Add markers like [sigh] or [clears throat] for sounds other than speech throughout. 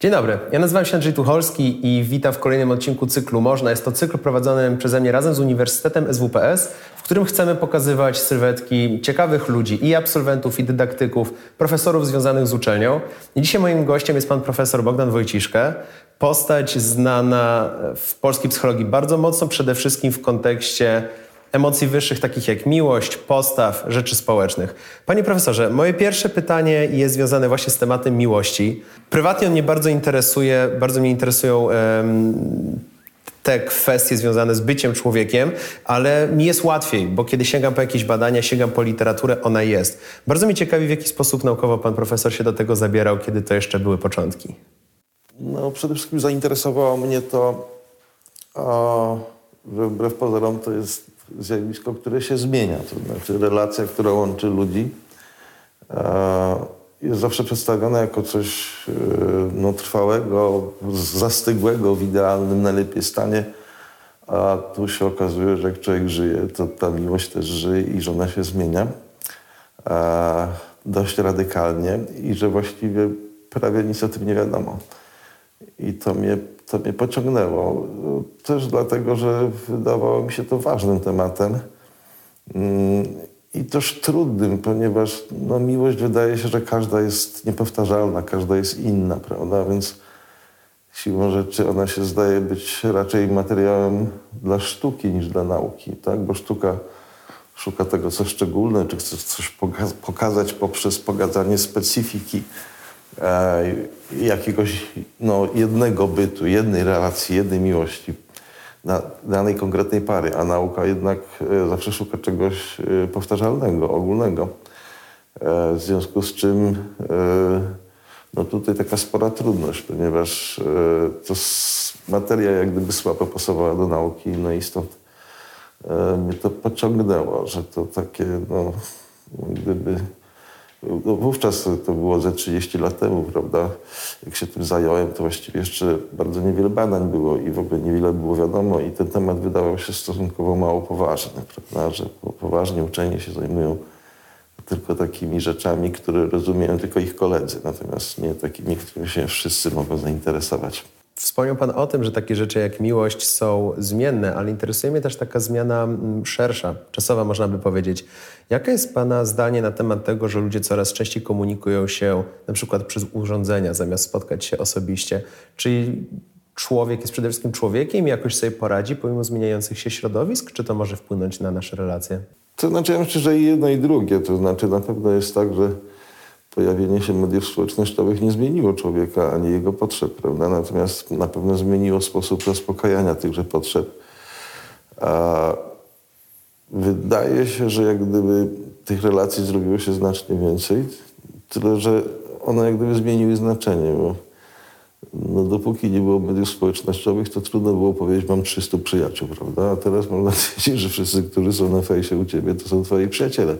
Dzień dobry, ja nazywam się Andrzej Tucholski i witam w kolejnym odcinku cyklu Można. Jest to cykl prowadzony przeze mnie razem z Uniwersytetem SWPS, w którym chcemy pokazywać sylwetki ciekawych ludzi i absolwentów, i dydaktyków, profesorów związanych z uczelnią. I dzisiaj moim gościem jest pan profesor Bogdan Wojciszkę, postać znana w polskiej psychologii bardzo mocno, przede wszystkim w kontekście emocji wyższych, takich jak miłość, postaw, rzeczy społecznych. Panie profesorze, moje pierwsze pytanie jest związane właśnie z tematem miłości. Prywatnie on mnie bardzo interesuje, bardzo mnie interesują te kwestie związane z byciem człowiekiem, ale mi jest łatwiej, bo kiedy sięgam po jakieś badania, sięgam po literaturę, ona jest. Bardzo mnie ciekawi, w jaki sposób naukowo pan profesor się do tego zabierał, kiedy to jeszcze były początki. No, przede wszystkim zainteresowało mnie to, o, wbrew pozorom to jest zjawisko, które się zmienia. To znaczy relacja, która łączy ludzi, e, jest zawsze przedstawiona jako coś e, no, trwałego, zastygłego w idealnym, najlepiej stanie. A tu się okazuje, że jak człowiek żyje, to ta miłość też żyje i że ona się zmienia e, dość radykalnie i że właściwie prawie nic o tym nie wiadomo. I to mnie to mnie pociągnęło. Też dlatego, że wydawało mi się to ważnym tematem mm, i też trudnym, ponieważ no, miłość wydaje się, że każda jest niepowtarzalna, każda jest inna, prawda? Więc siłą rzeczy ona się zdaje być raczej materiałem dla sztuki niż dla nauki, tak? Bo sztuka szuka tego, co szczególne, czy chce coś pokazać poprzez pokazanie specyfiki jakiegoś no, jednego bytu, jednej relacji, jednej miłości na danej konkretnej pary, a nauka jednak e, zawsze szuka czegoś e, powtarzalnego, ogólnego. W związku z czym no tutaj taka spora trudność, ponieważ to materia jak gdyby słabo pasowała do nauki, no i stąd mnie to pociągnęło, że to takie no, gdyby no, wówczas to było ze 30 lat temu, prawda? Jak się tym zająłem, to właściwie jeszcze bardzo niewiele badań było i w ogóle niewiele było wiadomo i ten temat wydawał się stosunkowo mało poważny, prawda? Że poważnie uczeni się zajmują tylko takimi rzeczami, które rozumieją tylko ich koledzy, natomiast nie takimi, którymi się wszyscy mogą zainteresować. Wspomniał Pan o tym, że takie rzeczy jak miłość są zmienne, ale interesuje mnie też taka zmiana mm, szersza, czasowa można by powiedzieć. Jakie jest Pana zdanie na temat tego, że ludzie coraz częściej komunikują się na przykład przez urządzenia, zamiast spotkać się osobiście? Czyli człowiek jest przede wszystkim człowiekiem i jakoś sobie poradzi pomimo zmieniających się środowisk, czy to może wpłynąć na nasze relacje? To znaczy, ja myślę, że jedno i drugie. To znaczy, na pewno jest tak, że pojawienie się mediów społecznościowych nie zmieniło człowieka ani jego potrzeb, prawda? Natomiast na pewno zmieniło sposób zaspokajania tychże potrzeb. A wydaje się, że jak gdyby tych relacji zrobiło się znacznie więcej, tyle że one jak gdyby zmieniły znaczenie, bo no, dopóki nie było mediów społecznościowych, to trudno było powiedzieć, mam 300 przyjaciół, prawda? A teraz mam nadzieję, że wszyscy, którzy są na fejsie u ciebie, to są twoi przyjaciele.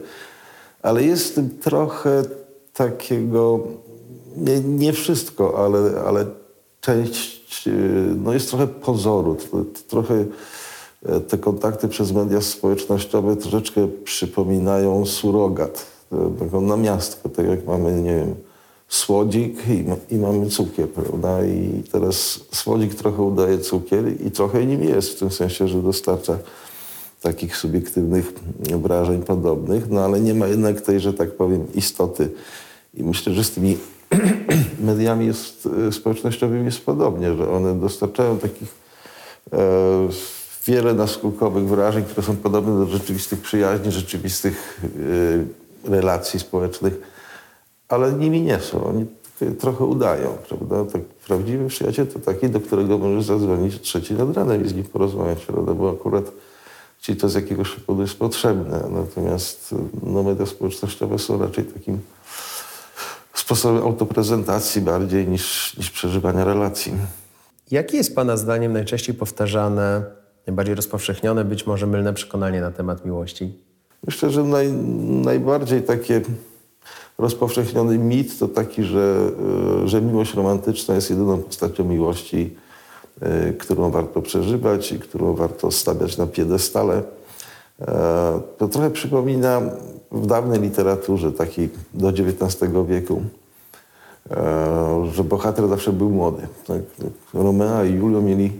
Ale jest w tym trochę takiego, nie, nie wszystko, ale, ale część, e, no jest trochę pozoru, trochę e, te kontakty przez media społecznościowe troszeczkę przypominają surogat, e, taką namiastkę, tak jak mamy, nie wiem, słodzik i, i, mamy cukier, prawda? I teraz słodzik trochę udaje cukier i trochę nim jest, w tym sensie, że dostarcza takich subiektywnych wrażeń podobnych, no ale nie ma jednak tej, że tak powiem, istoty i myślę, że z tymi [clears throat] mediami jest, e, społecznościowymi jest podobnie, że one dostarczają takich e, wiele naskórkowych wrażeń, które są podobne do rzeczywistych przyjaźni, rzeczywistych e, relacji społecznych, ale nimi nie są. Oni trochę udają, prawda? Tak, prawdziwy przyjaciel to taki, do którego możesz zadzwonić o trzeciej nad ranem i z nim porozmawiać, prawda? Bo akurat ci to z jakiegoś powodu jest potrzebne. Natomiast no, media społecznościowe są raczej takim sposobem autoprezentacji bardziej niż, niż przeżywania relacji. Jakie jest Pana zdaniem najczęściej powtarzane, najbardziej rozpowszechnione, być może mylne przekonanie na temat miłości? Myślę, że naj, najbardziej takie rozpowszechniony mit to taki, że, e, że miłość romantyczna jest jedyną postacią miłości, e, którą warto przeżywać i którą warto stawiać na piedestale. E, to trochę przypomina w dawnej literaturze, takiej do XIX wieku, że bohater zawsze był młody. Tak? Romeo i Julio mieli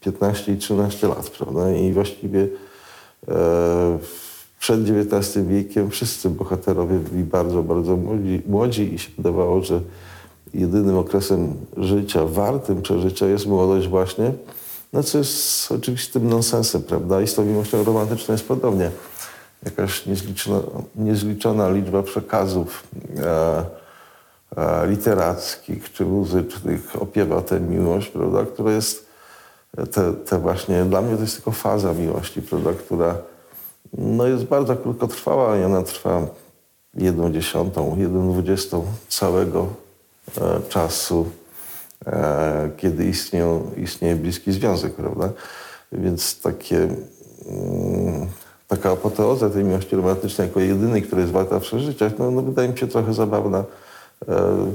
15 i 13 lat, prawda? I właściwie e, przed XIX wiekiem wszyscy bohaterowie byli bardzo, bardzo młodzi, młodzi i się wydawało, że jedynym okresem życia wartym przeżycia jest młodość właśnie, no co jest oczywistym nonsensem, prawda? I z tą miłością romantyczną jest podobnie. Jakaś niezliczona, niezliczona liczba przekazów e, e, literackich czy muzycznych opiewa tę miłość, prawda? Która jest te, te właśnie, dla mnie to jest tylko faza miłości, prawda? Która no jest bardzo krótkotrwała i ona trwa jedną dziesiątą, jedną dwudziestą całego e, czasu, e, kiedy istnieją, istnieje bliski związek, prawda? Więc takie, mm, taka apoteoza tej miłości romantycznej jako jedynej, która jest warta przeżycia, no, no wydaje mi się trochę zabawna. E,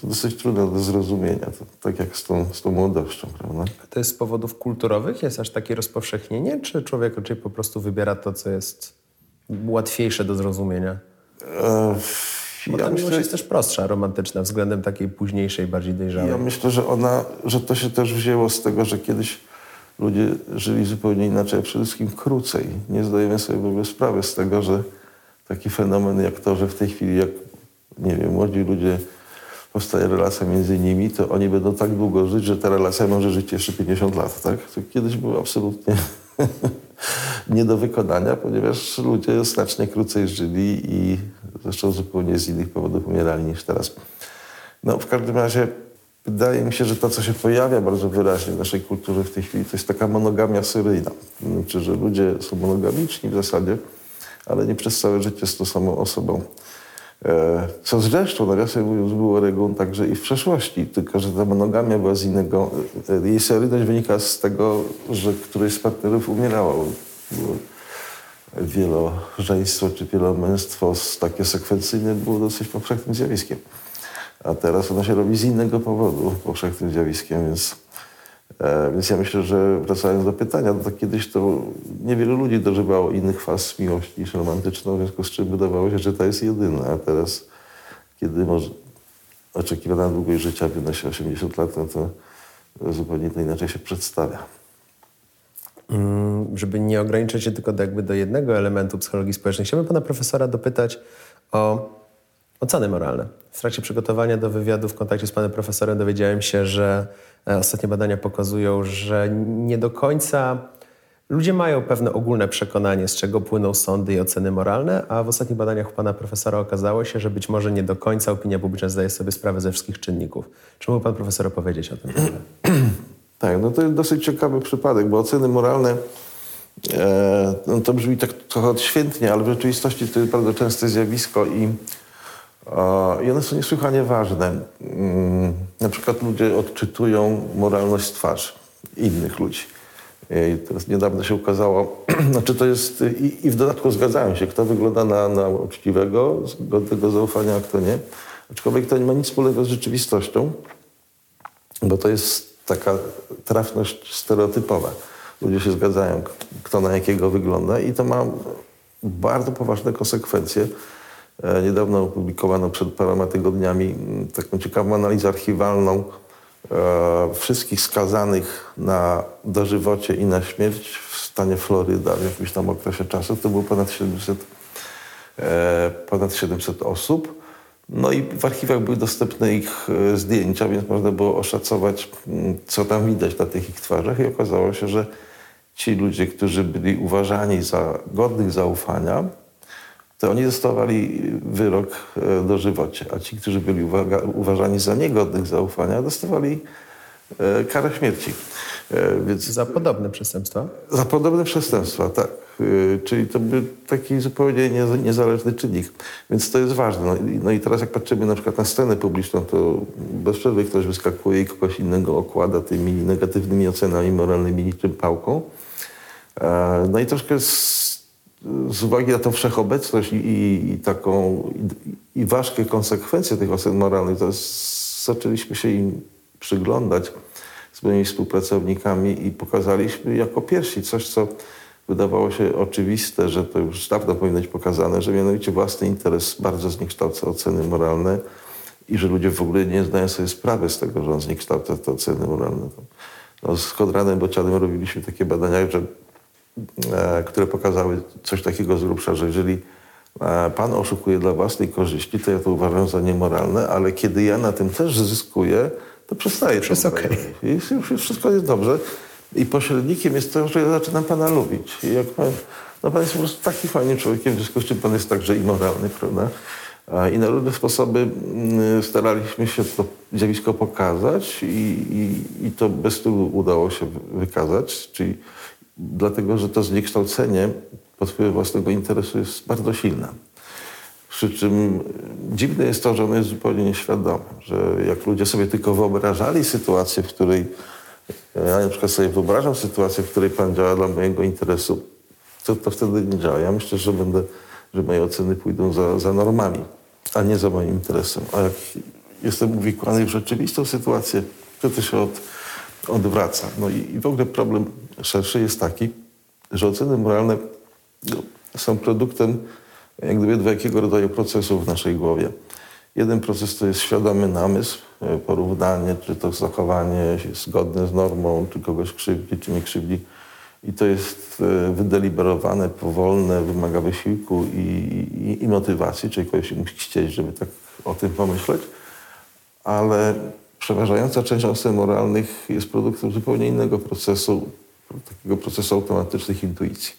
to dosyć trudne do zrozumienia, to, tak jak z tą, z tą młodością, prawda? To jest z powodów kulturowych? Jest aż takie rozpowszechnienie? Czy człowiek raczej po prostu wybiera to, co jest łatwiejsze do zrozumienia? E, Bo ta miłość jest też prostsza, romantyczna, względem takiej późniejszej, bardziej dojrzałej. Ja myślę, że ona, że to się też wzięło z tego, że kiedyś ludzie żyli zupełnie inaczej, a przede wszystkim krócej. Nie zdajemy sobie w ogóle sprawy z tego, że taki fenomen jak to, że w tej chwili, jak nie wiem, młodzi ludzie powstaje relacja między nimi, to oni będą tak długo żyć, że ta relacja może żyć jeszcze 50 lat, tak? To kiedyś było absolutnie [laughs] nie do wykonania, ponieważ ludzie znacznie krócej żyli i zresztą zupełnie z innych powodów umierali niż teraz. No w każdym razie wydaje mi się, że to, co się pojawia bardzo wyraźnie w naszej kulturze w tej chwili, to jest taka monogamia seryjna. Znaczy, że ludzie są monogamiczni w zasadzie, ale nie przez całe życie z tą samą osobą. E, co zresztą, nawiasem mówiąc, było regułą także i w przeszłości, tylko że ta monogamia była z innego. e, Jej seryjność wynika z tego, że któryś z partnerów umierało. Było wielożeństwo czy wielomęstwo takie sekwencyjne było dosyć powszechnym zjawiskiem. A teraz ono się robi z innego powodu powszechnym zjawiskiem, więc, więc ja myślę, że wracając do pytania, to kiedyś to niewielu ludzi dożywało innych faz miłości niż romantyczną, w związku z czym wydawało się, że ta jest jedyna. A teraz, kiedy może oczekiwana długość życia wynosi 80 lat, no to zupełnie to inaczej się przedstawia. Mm, żeby nie ograniczyć się tylko do, jakby do jednego elementu psychologii społecznej, chciałbym pana profesora dopytać o oceny moralne. W trakcie przygotowania do wywiadu w kontakcie z panem profesorem dowiedziałem się, że e, ostatnie badania pokazują, że nie do końca ludzie mają pewne ogólne przekonanie, z czego płyną sądy i oceny moralne, a w ostatnich badaniach u pana profesora okazało się, że być może nie do końca opinia publiczna zdaje sobie sprawę ze wszystkich czynników. Czy mógł pan profesor opowiedzieć o tym? [clears throat] Tak, no to jest dosyć ciekawy przypadek, bo oceny moralne, e, no to brzmi tak trochę odświętnie, ale w rzeczywistości to jest bardzo częste zjawisko i, i one są niesłychanie ważne. Mm, na przykład ludzie odczytują moralność z twarzy innych ludzi. I teraz niedawno się ukazało, [clears throat] znaczy to jest, i, i w dodatku zgadzają się, kto wygląda na, na uczciwego, godnego zaufania, a kto nie. Aczkolwiek to nie ma nic wspólnego z rzeczywistością, bo to jest taka trafność stereotypowa. Ludzie się zgadzają, kto na jakiego wygląda i to ma bardzo poważne konsekwencje. E, Niedawno opublikowano przed paroma tygodniami taką ciekawą analizę archiwalną e, wszystkich skazanych na dożywocie i na śmierć w stanie Floryda w jakimś tam okresie czasu. To było ponad 700 e, ponad 700 osób. No i w archiwach były dostępne ich zdjęcia, więc można było oszacować, co tam widać na tych ich twarzach i okazało się, że ci ludzie, którzy byli uważani za godnych zaufania, to oni dostawali wyrok e, dożywocie, a ci, którzy byli uwaga, uważani za niegodnych zaufania, dostawali e, karę śmierci. E, Więc Za podobne przestępstwa? za podobne przestępstwa, tak. Czyli to był taki zupełnie nie- niezależny czynnik. Więc to jest ważne. No i, no i teraz jak patrzymy na przykład na scenę publiczną, to bez przerwy ktoś wyskakuje i kogoś innego okłada tymi negatywnymi ocenami moralnymi niczym pałką. No i troszkę z, z uwagi na tą wszechobecność i, i, i taką i, i ważkie konsekwencje tych ocen moralnych, to zaczęliśmy się im przyglądać z moimi współpracownikami i pokazaliśmy jako pierwsi coś, co wydawało się oczywiste, że to już dawno powinno być pokazane, że mianowicie własny interes bardzo zniekształca oceny moralne i że ludzie w ogóle nie zdają sobie sprawy z tego, że on zniekształca te oceny moralne. No, z Konradem Bocianem robiliśmy takie badania, że, które pokazały coś takiego z grubsza, że jeżeli e, pan oszukuje dla własnej korzyści, to ja to uważam za niemoralne, ale kiedy ja na tym też zyskuję, to przestaję. to jest uważać. I już, wszystko jest dobrze. I pośrednikiem jest to, że ja zaczynam pana lubić. I jak pan, no pan jest po prostu taki fajnym człowiekiem, w związku z czym pan jest także i moralny, prawda? I na różne sposoby mm, staraliśmy się to zjawisko pokazać i, i, i to bez trudu udało się wy- wykazać, czyli dlatego, że to zniekształcenie pod wpływem własnego interesu jest bardzo silne. Przy czym e, dziwne jest to, że ono jest zupełnie nieświadome, że jak ludzie sobie tylko wyobrażali sytuację, w której e, ja na przykład sobie wyobrażam sytuację, w której pan działa dla mojego interesu, to, to wtedy nie działa. Ja myślę, że będę, że moje oceny pójdą za, za normami, a nie za moim interesem. A jak jestem uwikłany w rzeczywistą sytuację, to to się od, odwraca. No i, i w ogóle problem szerszy jest taki, że oceny moralne no, są produktem jak gdyby dwojakiego rodzaju procesów w naszej głowie. Jeden proces to jest świadomy namysł, e, porównanie, czy to zachowanie jest zgodne z normą, czy kogoś krzywdzi, czy nie krzywdzi. I to jest e, wydeliberowane, powolne, wymaga wysiłku i, i, i motywacji, czyli kogoś musi chcieć, żeby tak o tym pomyśleć. Ale przeważająca część ocen moralnych jest produktem zupełnie innego procesu, takiego procesu automatycznych intuicji.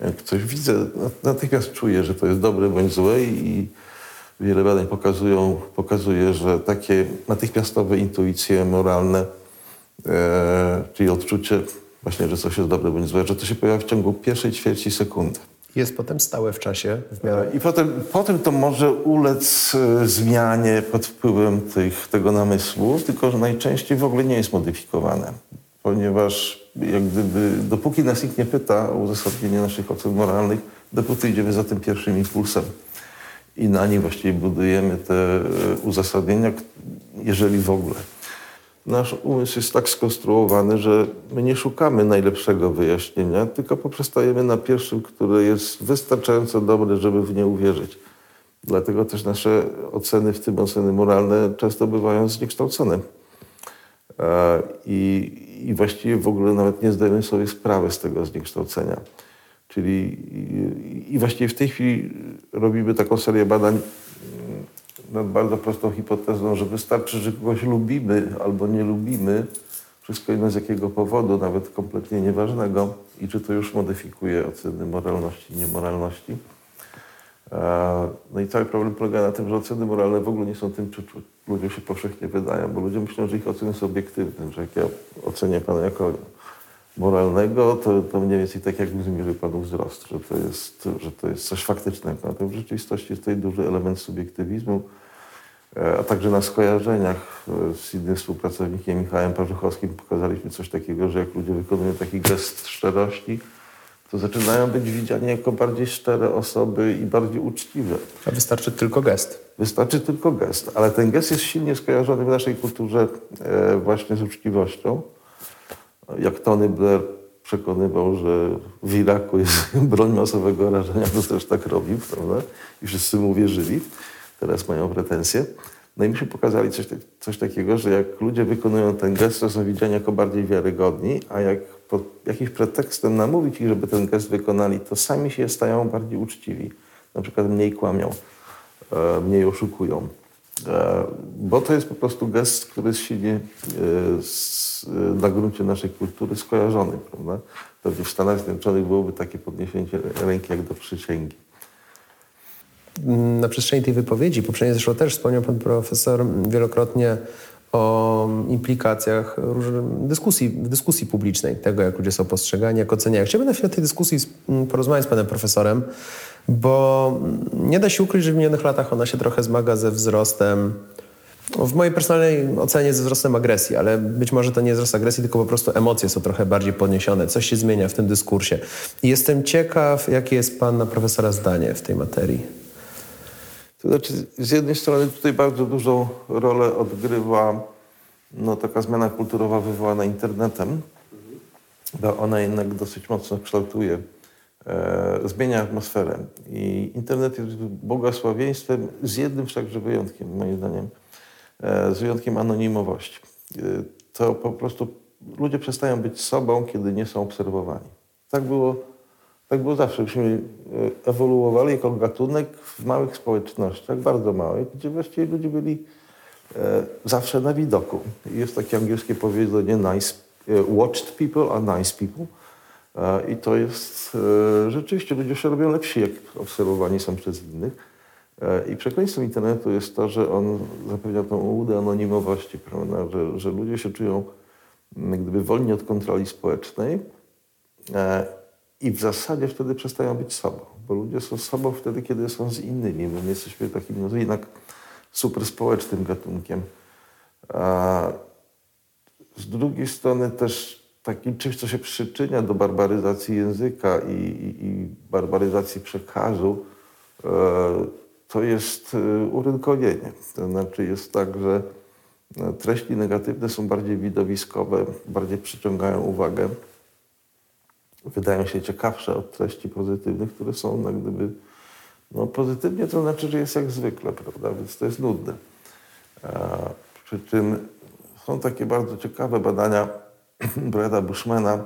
Jak coś widzę, natychmiast czuję, że to jest dobre bądź złe i wiele badań pokazują, pokazuje, że takie natychmiastowe intuicje moralne, e, czyli odczucie właśnie, że coś jest dobre bądź złe, że to się pojawia w ciągu pierwszej ćwierci sekundy. Jest potem stałe w czasie, w miarę I potem, potem to może ulec e, zmianie pod wpływem tych, tego namysłu, tylko że najczęściej w ogóle nie jest modyfikowane. Ponieważ jak gdyby, dopóki nas nikt nie pyta o uzasadnienie naszych ocen moralnych, dopóty idziemy za tym pierwszym impulsem. I na nim właściwie budujemy te e, uzasadnienia, jeżeli w ogóle. Nasz umysł jest tak skonstruowany, że my nie szukamy najlepszego wyjaśnienia, tylko poprzestajemy na pierwszym, które jest wystarczająco dobre, żeby w nie uwierzyć. Dlatego też nasze oceny, w tym oceny moralne, często bywają zniekształcone. E, I, I właściwie w ogóle nawet nie zdajemy sobie sprawy z tego zniekształcenia. Czyli i, i właściwie w tej chwili robimy taką serię badań nad bardzo prostą hipotezą, że wystarczy, że kogoś lubimy albo nie lubimy, wszystko inne z jakiego powodu, nawet kompletnie nieważnego, i czy to już modyfikuje oceny moralności, niemoralności. E, No i cały problem polega na tym, że oceny moralne w ogóle nie są tym, czy ludziom się powszechnie wydają, bo ludzie myślą, że ich oceny są obiektywne, że jak ja ocenię pana jako moralnego, to, to mniej więcej tak jakbym zmierzył panu wzrost, że to jest, że to jest coś faktycznego. Natomiast w rzeczywistości jest tutaj duży element subiektywizmu, a także na skojarzeniach e, z innym współpracownikiem Michałem Parzuchowskim pokazaliśmy coś takiego, że jak ludzie wykonują taki gest szczerości, to zaczynają być widziani jako bardziej szczere osoby i bardziej uczciwe. a wystarczy tylko gest. Wystarczy tylko gest, ale ten gest jest silnie skojarzony w naszej kulturze e, właśnie z uczciwością. Jak Tony Blair przekonywał, że w Iraku jest [laughs] broń masowego rażenia, to też tak robił, prawda? I wszyscy mu wierzyli. Teraz mają pretensje. No i myśmy pokazali coś, tak- coś takiego, że jak ludzie wykonują ten gest, to są widziani jako bardziej wiarygodni, a jak pod jakimś pretekstem namówić ich, żeby ten gest wykonali, to sami się stają bardziej uczciwi. Na przykład mniej kłamią, e, mniej oszukują. E, Bo to jest po prostu gest, który z, e, na gruncie naszej kultury skojarzony. Prawda? Pewnie w Stanach Zjednoczonych byłoby takie podniesienie ręki jak do przysięgi. Na przestrzeni tej wypowiedzi, poprzednio zresztą też wspomniał pan profesor wielokrotnie o implikacjach dyskusji, dyskusji publicznej, tego jak ludzie są postrzegani, jak oceniają. Chciałbym na chwilę tej dyskusji porozmawiać z panem profesorem, bo nie da się ukryć, że w minionych latach ona się trochę zmaga ze wzrostem w mojej personalnej ocenie ze wzrostem agresji, ale być może to nie wzrost agresji, tylko po prostu emocje są trochę bardziej podniesione. Coś się zmienia w tym dyskursie. Jestem ciekaw, jakie jest pana profesora zdanie w tej materii. To znaczy, z jednej strony tutaj bardzo dużą rolę odgrywa no, taka zmiana kulturowa wywołana internetem, bo ona jednak dosyć mocno kształtuje, e, zmienia atmosferę. I internet jest błogosławieństwem z jednym wszakże wyjątkiem, moim zdaniem. e, z wyjątkiem anonimowości. E, to po prostu ludzie przestają być sobą, kiedy nie są obserwowani. Tak było, tak było zawsze. Myśmy e, ewoluowali jako gatunek w małych społecznościach, bardzo małych, gdzie właściwie ludzie byli e, zawsze na widoku. Jest takie angielskie powiedzenie nice, e, watched people are nice people. E, I to jest e, rzeczywiście, ludzie się robią lepsi, jak obserwowani są przez innych. E, I przekleństwem internetu jest to, że on zapewnia tą ułudę anonimowości, prawda? Że, że ludzie się czują mm, gdyby wolni od kontroli społecznej i w zasadzie wtedy przestają być sobą, bo ludzie są sobą wtedy, kiedy są z innymi, my jesteśmy takim no, jednak super społecznym gatunkiem. A z drugiej strony też takim czymś, co się przyczynia do barbaryzacji języka i, i, i barbaryzacji przekazu, e, to jest e, urynkolienie. To znaczy jest tak, że e, treści negatywne są bardziej widowiskowe, bardziej przyciągają uwagę, wydają się ciekawsze od treści pozytywnych, które są jak gdyby no, pozytywnie, to znaczy, że jest jak zwykle, prawda? Więc to jest nudne. E, przy czym są takie bardzo ciekawe badania [clears throat] Breda Bushmana,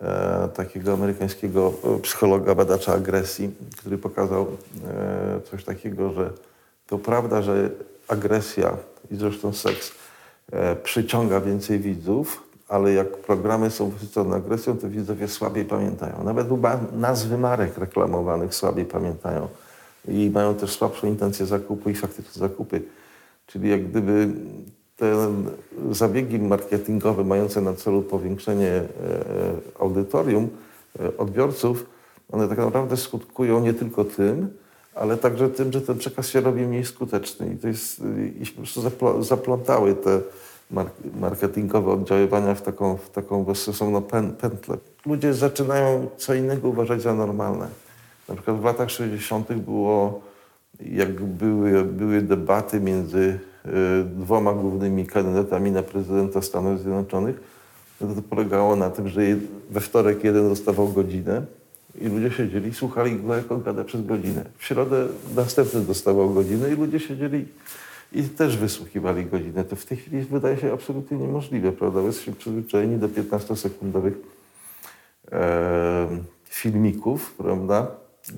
e, takiego amerykańskiego e, psychologa, badacza agresji, który pokazał e, coś takiego, że to prawda, że agresja i zresztą seks e, przyciąga więcej widzów, ale jak programy są wysycone agresją, to widzowie słabiej pamiętają. Nawet nazwy marek reklamowanych słabiej pamiętają i mają też słabszą intencję zakupu i faktyczne zakupy. Czyli jak gdyby te zabiegi marketingowe mające na celu powiększenie e, audytorium, e, odbiorców, one tak naprawdę skutkują nie tylko tym, ale także tym, że ten przekaz się robi mniej skuteczny. I to jest, i się po prostu zapl- zaplątały te marketingowe oddziaływania w taką, w taką bezsensowną pę- pętlę. Ludzie zaczynają co innego uważać za normalne. Na przykład w latach 60. było, jak były, były debaty między y, dwoma głównymi kandydatami na prezydenta Stanów Zjednoczonych, no to, polegało na tym, że we wtorek jeden dostawał godzinę i ludzie siedzieli i słuchali go, jak on gada przez godzinę. W środę następny dostawał godzinę i ludzie siedzieli i też wysłuchiwali godzinę. To w tej chwili wydaje się absolutnie niemożliwe, prawda? Jesteśmy przyzwyczajeni do 15-sekundowych e, filmików, prawda?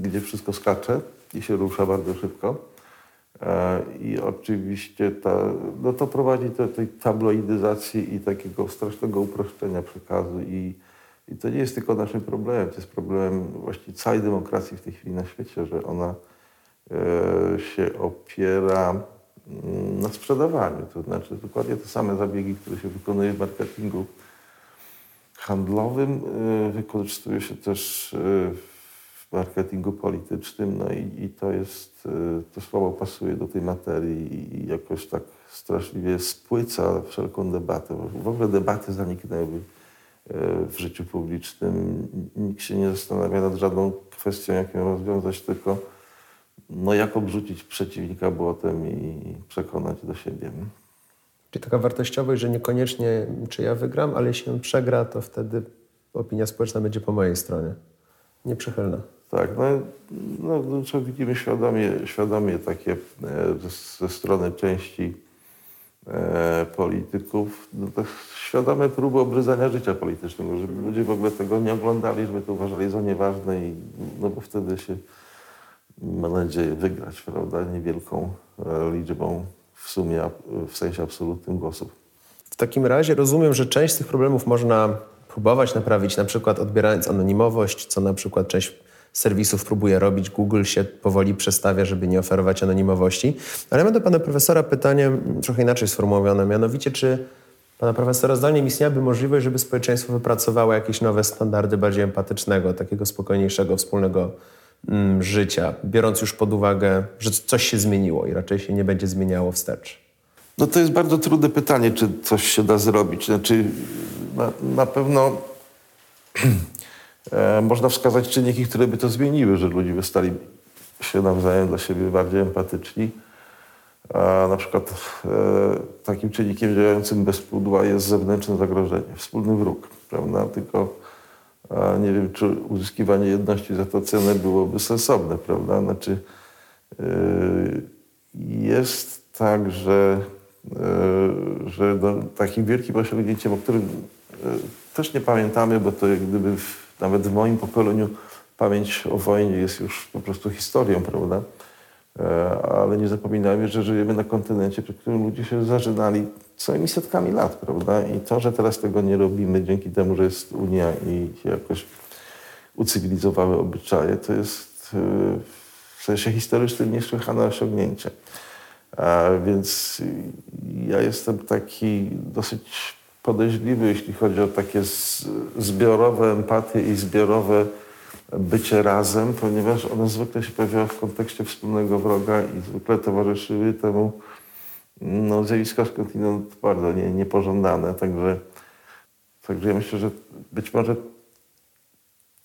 Gdzie wszystko skacze i się rusza bardzo szybko. E, I oczywiście ta, no to prowadzi do tej tabloidyzacji i takiego strasznego uproszczenia przekazu. I, I to nie jest tylko naszym problemem, to jest problemem właściwie całej demokracji w tej chwili na świecie, że ona e, się opiera na sprzedawaniu. To znaczy dokładnie te same zabiegi, które się wykonuje w marketingu handlowym, y, wykorzystuje się też y, w marketingu politycznym, no i, i to jest, y, to słowo pasuje do tej materii i jakoś tak straszliwie spłyca wszelką debatę. W ogóle debaty zaniknęły w życiu publicznym. Nikt się nie zastanawia nad żadną kwestią, jak ją rozwiązać, tylko no, jak obrzucić przeciwnika błotem i przekonać do siebie. Czyli taka wartościowość, że niekoniecznie czy ja wygram, ale jeśli on przegra, to wtedy opinia społeczna będzie po mojej stronie. Nieprzychylna. Tak, no, no no, co widzimy świadomie, świadomie takie e, ze, ze strony części e, polityków, no to świadome próby obryzania życia politycznego, żeby ludzie w ogóle tego nie oglądali, żeby to uważali za nieważne i no bo wtedy się ma nadzieję wygrać, prawda, niewielką e, liczbą w sumie, w sensie absolutnym głosów. W takim razie rozumiem, że część z tych problemów można próbować naprawić, na przykład odbierając anonimowość, co na przykład część serwisów próbuje robić. Google się powoli przestawia, żeby nie oferować anonimowości. Ale ja mam do pana profesora pytanie trochę inaczej sformułowane, mianowicie czy pana profesora zdaniem istniałaby możliwość, żeby społeczeństwo wypracowało jakieś nowe standardy bardziej empatycznego, takiego spokojniejszego, wspólnego życia, biorąc już pod uwagę, że coś się zmieniło i raczej się nie będzie zmieniało wstecz? No to jest bardzo trudne pytanie, czy coś się da zrobić. Znaczy, na, na pewno [clears throat] e, można wskazać czynniki, które by to zmieniły, że ludzie by stali się nawzajem dla siebie bardziej empatyczni. A na przykład e, takim czynnikiem działającym bez pudła jest zewnętrzne zagrożenie, wspólny wróg, prawda? Tylko a nie wiem, czy uzyskiwanie jedności za to cenę byłoby sensowne, prawda? Znaczy, yy, jest tak, że e, że no, takim wielkim osiągnięciem, o którym e, też nie pamiętamy, bo to jak gdyby w, nawet w moim pokoleniu pamięć o wojnie jest już po prostu historią, prawda? E, ale nie zapominajmy, że żyjemy na kontynencie, przy którym ludzie się zażynali całymi setkami lat, prawda? I to, że teraz tego nie robimy dzięki temu, że jest Unia i jakoś ucywilizowały obyczaje, to jest e, w sensie historycznym niesłychane osiągnięcie. A więc ja jestem taki dosyć podejrzliwy, jeśli chodzi o takie zbiorowe empatie i zbiorowe bycie razem, ponieważ one zwykle się pojawiały w kontekście wspólnego wroga i zwykle towarzyszyły temu no, zjawiska skądinąd bardzo nie, niepożądane. Także, także ja myślę, że być może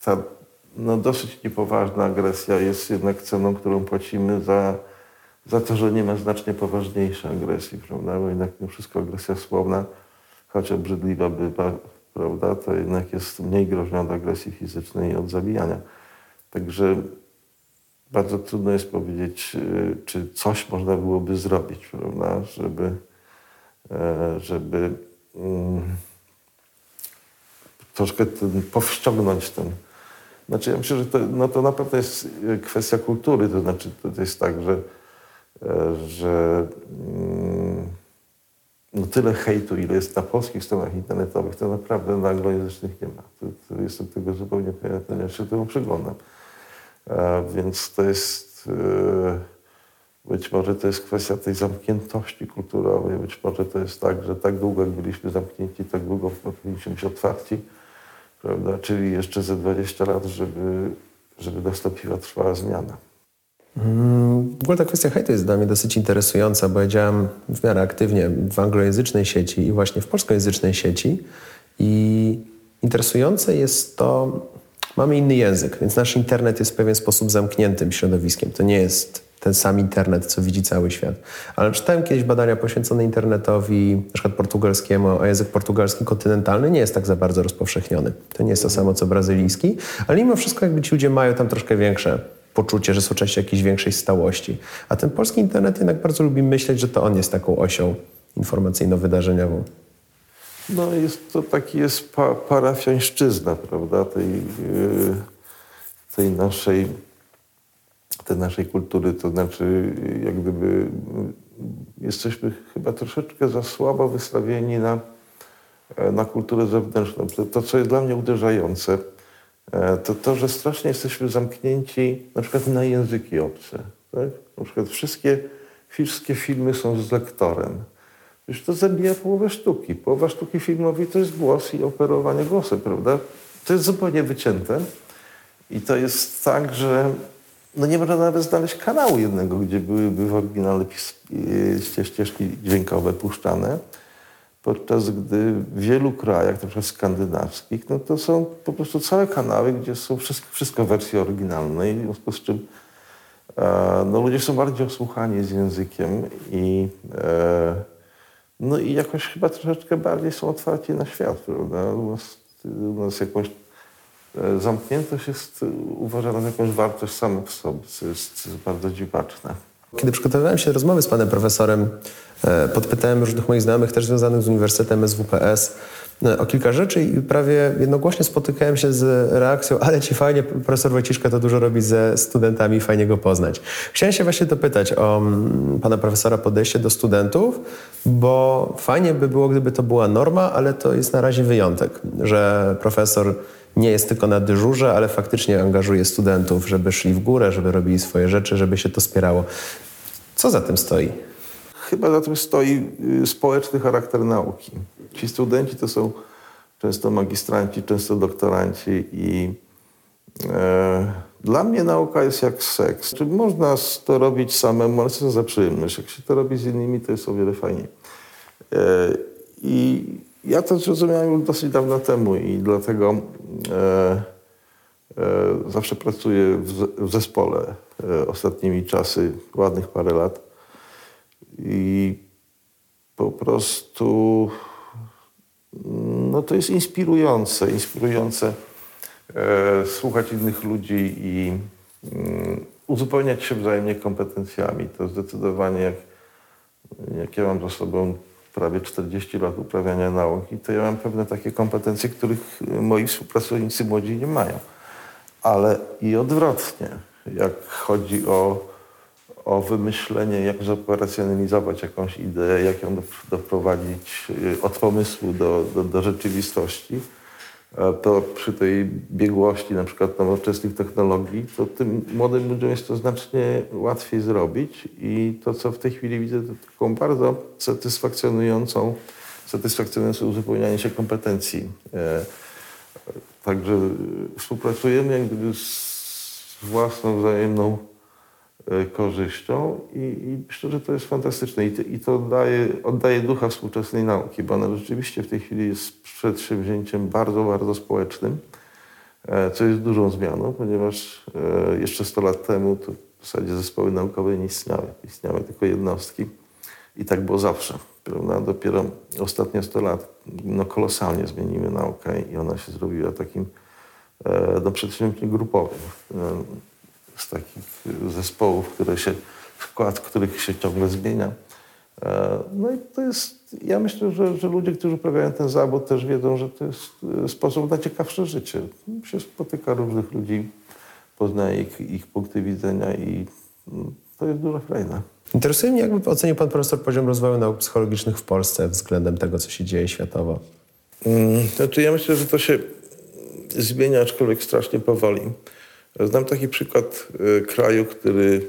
ta no, dosyć niepoważna agresja jest jednak ceną, którą płacimy za, za to, że nie ma znacznie poważniejszej agresji, prawda? Bo jednak mimo wszystko agresja słowna, choć obrzydliwa bywa, prawda, to jednak jest mniej groźna od agresji fizycznej i od zabijania. Także bardzo trudno jest powiedzieć, y, czy coś można byłoby zrobić, prawda, żeby, e, żeby um, troszkę ten, powściągnąć ten. Znaczy ja myślę, że to, no to na pewno jest kwestia kultury, to znaczy to jest tak, że, e, że um, no tyle hejtu, ile jest na polskich stronach internetowych, to naprawdę na anglojęzycznych nie ma. To, to jestem tego zupełnie pewien, się temu przyglądam. A więc to jest, e, być może to jest kwestia tej zamkniętości kulturowej, być może to jest tak, że tak długo jak byliśmy zamknięci, tak długo powinniśmy być otwarci, prawda? czyli jeszcze ze 20 lat, żeby, żeby nastąpiła trwała zmiana. Mm, w ogóle ta kwestia hejtu jest dla mnie dosyć interesująca, bo ja działam w miarę aktywnie w anglojęzycznej sieci i właśnie w polskojęzycznej sieci. I interesujące jest to, mamy inny język, więc nasz internet jest w pewien sposób zamkniętym środowiskiem. To nie jest ten sam internet, co widzi cały świat. Ale czytałem kiedyś badania poświęcone internetowi, na przykład portugalskiemu, a język portugalski kontynentalny nie jest tak za bardzo rozpowszechniony. To nie jest to samo co brazylijski, ale mimo wszystko jakby ci ludzie mają tam troszkę większe poczucie, że są częścią jakiejś większej stałości. A ten polski internet jednak bardzo lubi myśleć, że to on jest taką osią informacyjno-wydarzeniową. No jest to taki jest pa, parafiańszczyzna, prawda, tej, yy, tej naszej tej naszej kultury, to znaczy jak gdyby jesteśmy chyba troszeczkę za słabo wystawieni na, na kulturę zewnętrzną. To, co jest dla mnie uderzające, E, to to, że strasznie jesteśmy zamknięci na przykład na języki obce. Tak? Na przykład wszystkie, wszystkie filmy są z lektorem. Już to zabija połowę sztuki. Połowa sztuki filmowej to jest głos i operowanie głosem, prawda? To jest zupełnie wycięte. I to jest tak, że no nie można nawet znaleźć kanału jednego, gdzie byłyby w oryginale ścieżki dźwiękowe puszczane podczas gdy w wielu krajach, przykład skandynawskich, no to są po prostu całe kanały, gdzie są wszystko, wszystko w wersji oryginalnej, w związku z czym e, no, ludzie są bardziej osłuchani z językiem i, e, no i jakoś chyba troszeczkę bardziej są otwarci na świat, prawda? U nas, u nas jakąś e, zamkniętość jest uważana za jakąś wartość samą w sobie, co jest bardzo dziwaczne. Kiedy przygotowywałem się do rozmowy z panem profesorem, podpytałem różnych moich znajomych, też związanych z Uniwersytetem SWPS, e, o kilka rzeczy i prawie jednogłośnie spotykałem się z reakcją, ale ci fajnie, profesor Wojciszka to dużo robi ze studentami, fajnie go poznać. Chciałem się właśnie dopytać o mm, pana profesora podejście do studentów, bo fajnie by było, gdyby to była norma, ale to jest na razie wyjątek, że profesor nie jest tylko na dyżurze, ale faktycznie angażuje studentów, żeby szli w górę, żeby robili swoje rzeczy, żeby się to wspierało. Co za tym stoi? Chyba za tym stoi y, społeczny charakter nauki. Ci studenci to są często magistranci, często doktoranci i e, dla mnie nauka jest jak seks. Czy można to robić samemu, ale co za przyjemność. Jak się to robi z innymi, to jest o wiele fajniej. E, I ja to zrozumiałem już dosyć dawno temu i dlatego e, e, zawsze pracuję w, w zespole e, ostatnimi czasy, ładnych parę lat. I po prostu no to jest inspirujące, inspirujące e, słuchać innych ludzi i mm, uzupełniać się wzajemnie kompetencjami. To zdecydowanie jak jak ja mam za sobą prawie 40 lat uprawiania nauki, to ja mam pewne takie kompetencje, których moi współpracownicy młodzi nie mają. Ale i odwrotnie, jak chodzi o, o wymyślenie, jak zoperacjonalizować jakąś ideę, jak ją doprowadzić y, od pomysłu do, do, do rzeczywistości, e, to przy tej biegłości na przykład nowoczesnych technologii, to tym młodym ludziom jest to znacznie łatwiej zrobić i to, co w tej chwili widzę, to taką bardzo satysfakcjonującą, satysfakcjonujące uzupełnianie się kompetencji. E, także współpracujemy jak gdyby z własną wzajemną korzyścią i, i że to jest fantastyczne i to, i to oddaje, oddaje ducha współczesnej nauki, bo ona rzeczywiście w tej chwili jest przedsięwzięciem bardzo, bardzo społecznym, e, co jest dużą zmianą, ponieważ e, jeszcze 100 lat temu to w zasadzie zespoły naukowe nie istniały, istniały tylko jednostki i tak było zawsze. Prawda? Dopiero ostatnie 100 lat no, kolosalnie zmieniły naukę i ona się zrobiła takim E, do przedsięwzięć grupowych. E, z takich zespołów, które się, skład których się ciągle zmienia. E, no i to jest, ja myślę, że, że ludzie, którzy uprawiają ten zawód też wiedzą, że to jest sposób na ciekawsze życie. Się spotyka różnych ludzi, poznaje ich, ich punkty widzenia i mm, to jest dużo fajne. Interesuje mnie, jakby ocenił pan profesor poziom rozwoju nauk psychologicznych w Polsce względem tego, co się dzieje światowo. Hmm, znaczy ja myślę, że to się zmienia, aczkolwiek strasznie powoli. Znam taki przykład y, kraju, który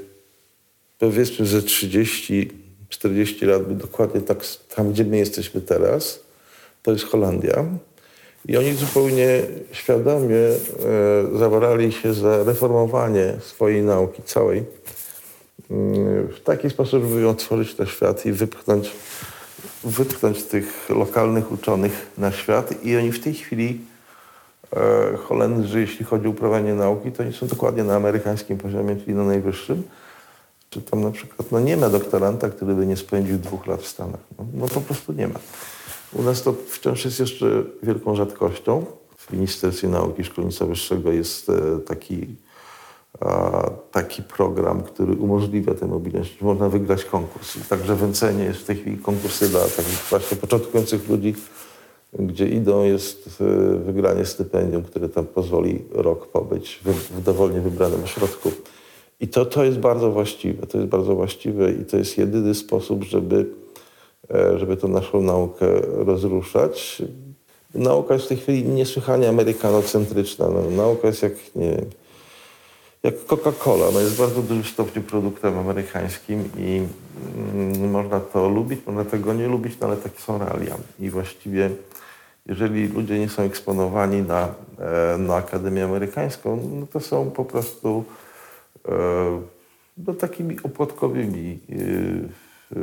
powiedzmy ze 30-40 lat był dokładnie tak tam, gdzie my jesteśmy teraz. To jest Holandia. I oni zupełnie świadomie e, zawarali się za reformowanie swojej nauki całej y, w taki sposób, żeby otworzyć na świat i wypchnąć, wypchnąć tych lokalnych uczonych na świat. I oni w tej chwili E, Holendrzy, jeśli chodzi o uprawianie nauki, to oni są dokładnie na amerykańskim poziomie, czyli na najwyższym. Czy tam na przykład no nie ma doktoranta, który by nie spędził dwóch lat w Stanach. No, no po prostu nie ma. U nas to wciąż jest jeszcze wielką rzadkością. W Ministerstwie Nauki Szkolnictwa Wyższego jest e, taki, taki program, który umożliwia tę mobilność. Można wygrać konkurs. Także w Encenie jest w tej chwili konkursy dla takich właśnie początkujących ludzi, gdzie idą jest e, wygranie stypendium, które tam pozwoli rok pobyć w, dowolnie wybranym ośrodku. I to, to jest bardzo właściwe. To jest bardzo właściwe i to jest jedyny sposób, żeby, e, żeby tą naszą naukę rozruszać. Nauka jest w tej chwili niesłychanie amerykanocentryczna. No, nauka jest jak, nie jak Coca-Cola. No jest w bardzo dużym stopniu produktem amerykańskim i mm, można to lubić, można tego nie lubić, no ale takie są realia. I właściwie jeżeli ludzie nie są eksponowani na, e, na Akademię Amerykańską, no to są po prostu e, no, takimi opłatkowymi. E,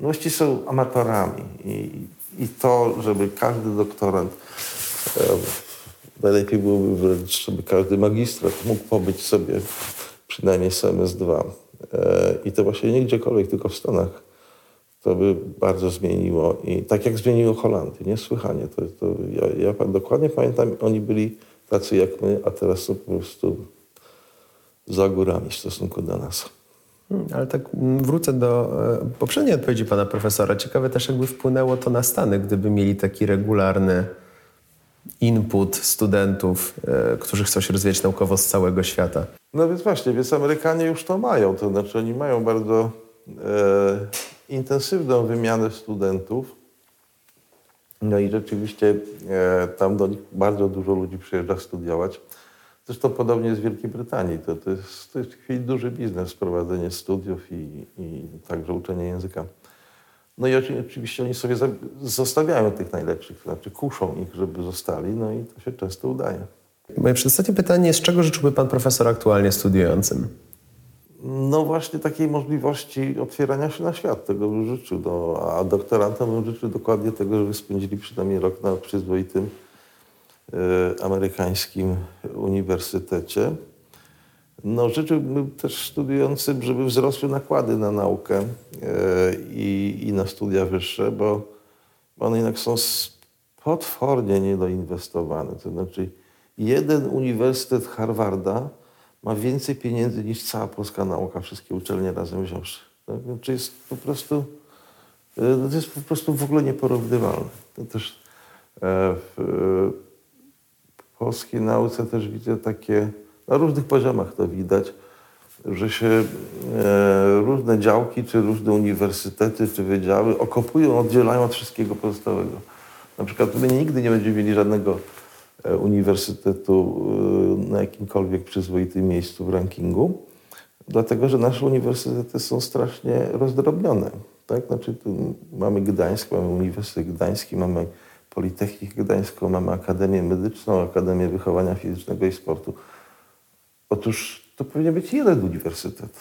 no właściwie są amatorami. I, I to, żeby każdy doktorant, najlepiej byłoby wręcz, żeby każdy magistrat mógł pobyć sobie przynajmniej SMS2. I to właśnie nie gdziekolwiek, tylko w Stanach to by bardzo zmieniło. I tak jak zmieniło Holandię, niesłychanie. To, to ja, ja dokładnie pamiętam, oni byli tacy jak my, a teraz są po prostu za górami w stosunku do nas. Hmm, ale tak mm, wrócę do e, poprzedniej odpowiedzi pana profesora. Ciekawe też, jakby wpłynęło to na Stany, gdyby mieli taki regularny input studentów, e, którzy chcą się rozwijać naukowo z całego świata. No więc właśnie, więc Amerykanie już to mają. To znaczy oni mają bardzo intensywną wymianę studentów. No i rzeczywiście e, tam do nich bardzo dużo ludzi przyjeżdża studiować. Zresztą podobnie jest w Wielkiej Brytanii. To, to, jest, to jest w chwili duży biznes, prowadzenie studiów i, i także uczenie języka. No i oczywiście oni sobie zostawiają tych najlepszych, znaczy kuszą ich, żeby zostali, no i to się często udaje. Moje przedostatnie pytanie, z czego życzyłby pan profesor aktualnie studiującym? No właśnie takiej możliwości otwierania się na świat. Tego bym życzył. No, a doktorantom bym życzył dokładnie tego, żeby spędzili przynajmniej rok na przyzwoitym e, amerykańskim uniwersytecie. No, życzyłbym też studiującym, żeby wzrosły nakłady na naukę e, i, i na studia wyższe, bo one jednak są potwornie niedoinwestowane. To znaczy jeden uniwersytet Harvarda ma więcej pieniędzy niż cała polska nauka, wszystkie uczelnie razem wziąwszy. Tak? Czy jest po prostu E, To jest po prostu w ogóle nieporównywalne. To też e, w e, polskiej nauce też widzę takie, na różnych poziomach to widać, że się różne działki, czy różne uniwersytety, czy wydziały okopują, oddzielają od wszystkiego pozostałego. Na przykład my nigdy nie będziemy mieli żadnego uniwersytetu e, na jakimkolwiek przyzwoitym miejscu w rankingu, dlatego że nasze uniwersytety są strasznie rozdrobnione. Tak? Znaczy, mamy Gdańsk, mamy Uniwersytet Gdański, mamy Politechnikę Gdańską, mamy Akademię Medyczną, Akademię Wychowania Fizycznego i Sportu. Otóż to powinien być jeden uniwersytet,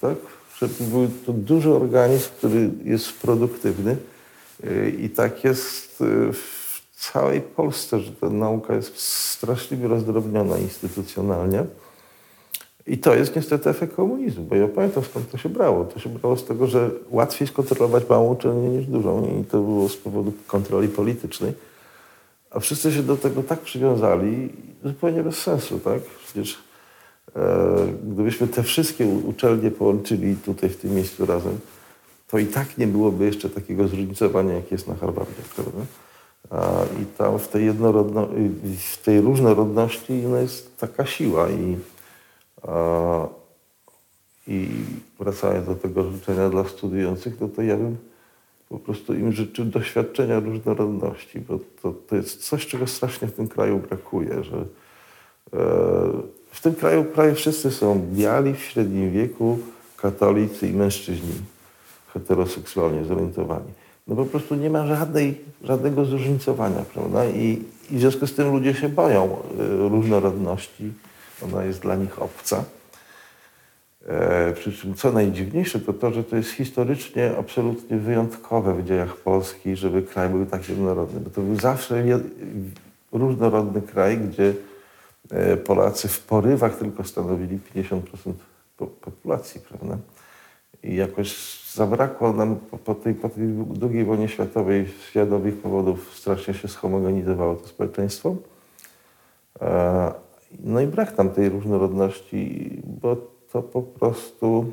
tak? Żeby był to duży organizm, który jest produktywny yy, i tak jest w całej Polsce, że ta nauka jest straszliwie rozdrobniona instytucjonalnie. I to jest niestety efekt komunizmu, bo ja pamiętam skąd to się brało. To się brało z tego, że łatwiej skontrolować małą uczelnię niż dużą i to było z powodu kontroli politycznej. A wszyscy się do tego tak przywiązali, zupełnie bez sensu, tak? Przecież e, gdybyśmy te wszystkie uczelnie połączyli tutaj w tym miejscu razem, to i tak nie byłoby jeszcze takiego zróżnicowania, jak jest na Harvardzie, I tam w tej, jednorodno, w tej różnorodności no jest taka siła i, i wracając do tego życzenia dla studiujących, no to ja bym po prostu im życzył doświadczenia różnorodności, bo to, to jest coś, czego strasznie w tym kraju brakuje, że e, w tym kraju prawie wszyscy są biali w średnim wieku, katolicy i mężczyźni heteroseksualnie zorientowani. No po prostu nie ma żadnej, żadnego zróżnicowania, prawda? I, I w związku z tym ludzie się boją e, różnorodności. Ona jest dla nich obca. E, przy czym co najdziwniejsze to to, że to jest historycznie absolutnie wyjątkowe w dziejach Polski, żeby kraj był tak jednorodny. Bo to był zawsze różnorodny kraj, gdzie e, Polacy w porywach tylko stanowili 50% po- populacji, prawda? I jakoś zabrakło nam po, po, tej, po tej II wojnie światowej z świadomych powodów strasznie się schomogenizowało to społeczeństwo. E, No i brak tam tej różnorodności, bo to po prostu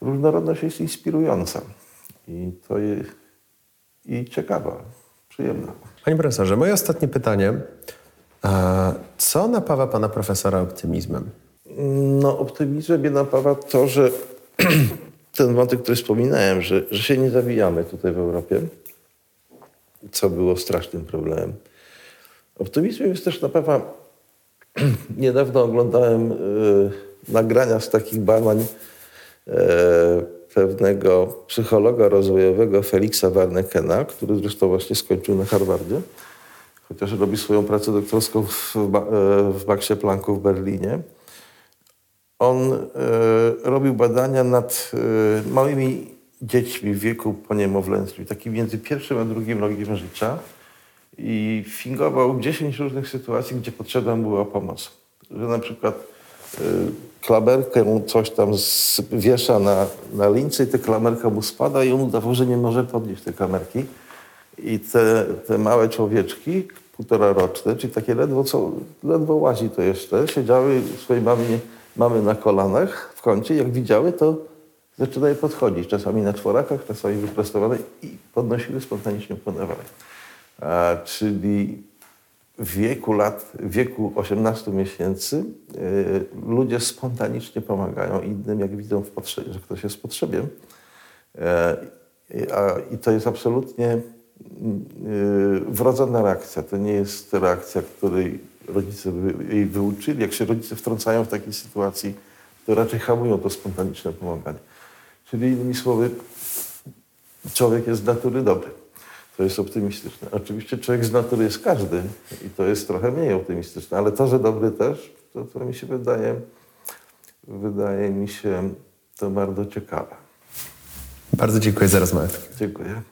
różnorodność jest inspirująca i to jest i ciekawa, przyjemna. Panie profesorze, moje ostatnie pytanie. A co napawa pana profesora optymizmem? No, optymizmem mnie napawa to, że [clears throat] ten wątek, który wspominałem, że, że się nie zawijamy tutaj w Europie, co było strasznym problemem. Optymizmem jest też napawa, [clears throat] niedawno oglądałem e, nagrania z takich badań e, pewnego psychologa rozwojowego Feliksa Warnekena, który zresztą właśnie skończył na Harvardzie, chociaż robi swoją pracę doktorską w, Ba- e, w Maxie Plancku w Berlinie. On e, robił badania nad e, małymi dziećmi w wieku poniemowlęckim, takim między pierwszym a drugim rokiem życia i fingował 10 różnych sytuacji, gdzie potrzebna była pomoc. Że na przykład e, klamerkę coś tam wiesza na, na lince i ta klamerka mu spada i on udawał, że nie może podnieść tej klamerki. I te, te małe człowieczki, półtora roczne, czyli takie ledwo, co, ledwo łazi to jeszcze, siedziały swojej mamy, mamy na kolanach w kącie. Jak widziały, to zaczynały podchodzić. Czasami na czworakach, czasami wyprostowane i podnosiły, spontanicznie płynęły. A, czyli w wieku lat, w wieku 18 miesięcy y, ludzie spontanicznie pomagają innym, jak widzą, w potrze- że ktoś jest w potrzebie. I- a, I to jest absolutnie y, wrodzona reakcja. To nie jest reakcja, której rodzice by jej wyuczyli. Jak się rodzice wtrącają w takiej sytuacji, to raczej hamują to spontaniczne pomaganie. Czyli innymi słowy, człowiek jest z natury dobry. To jest optymistyczne. Oczywiście człowiek z natury jest każdy i to jest trochę mniej optymistyczne, ale to, że dobry też, to, to mi się wydaje, wydaje mi się to bardzo ciekawe. Bardzo dziękuję za rozmowę. Dziękuję.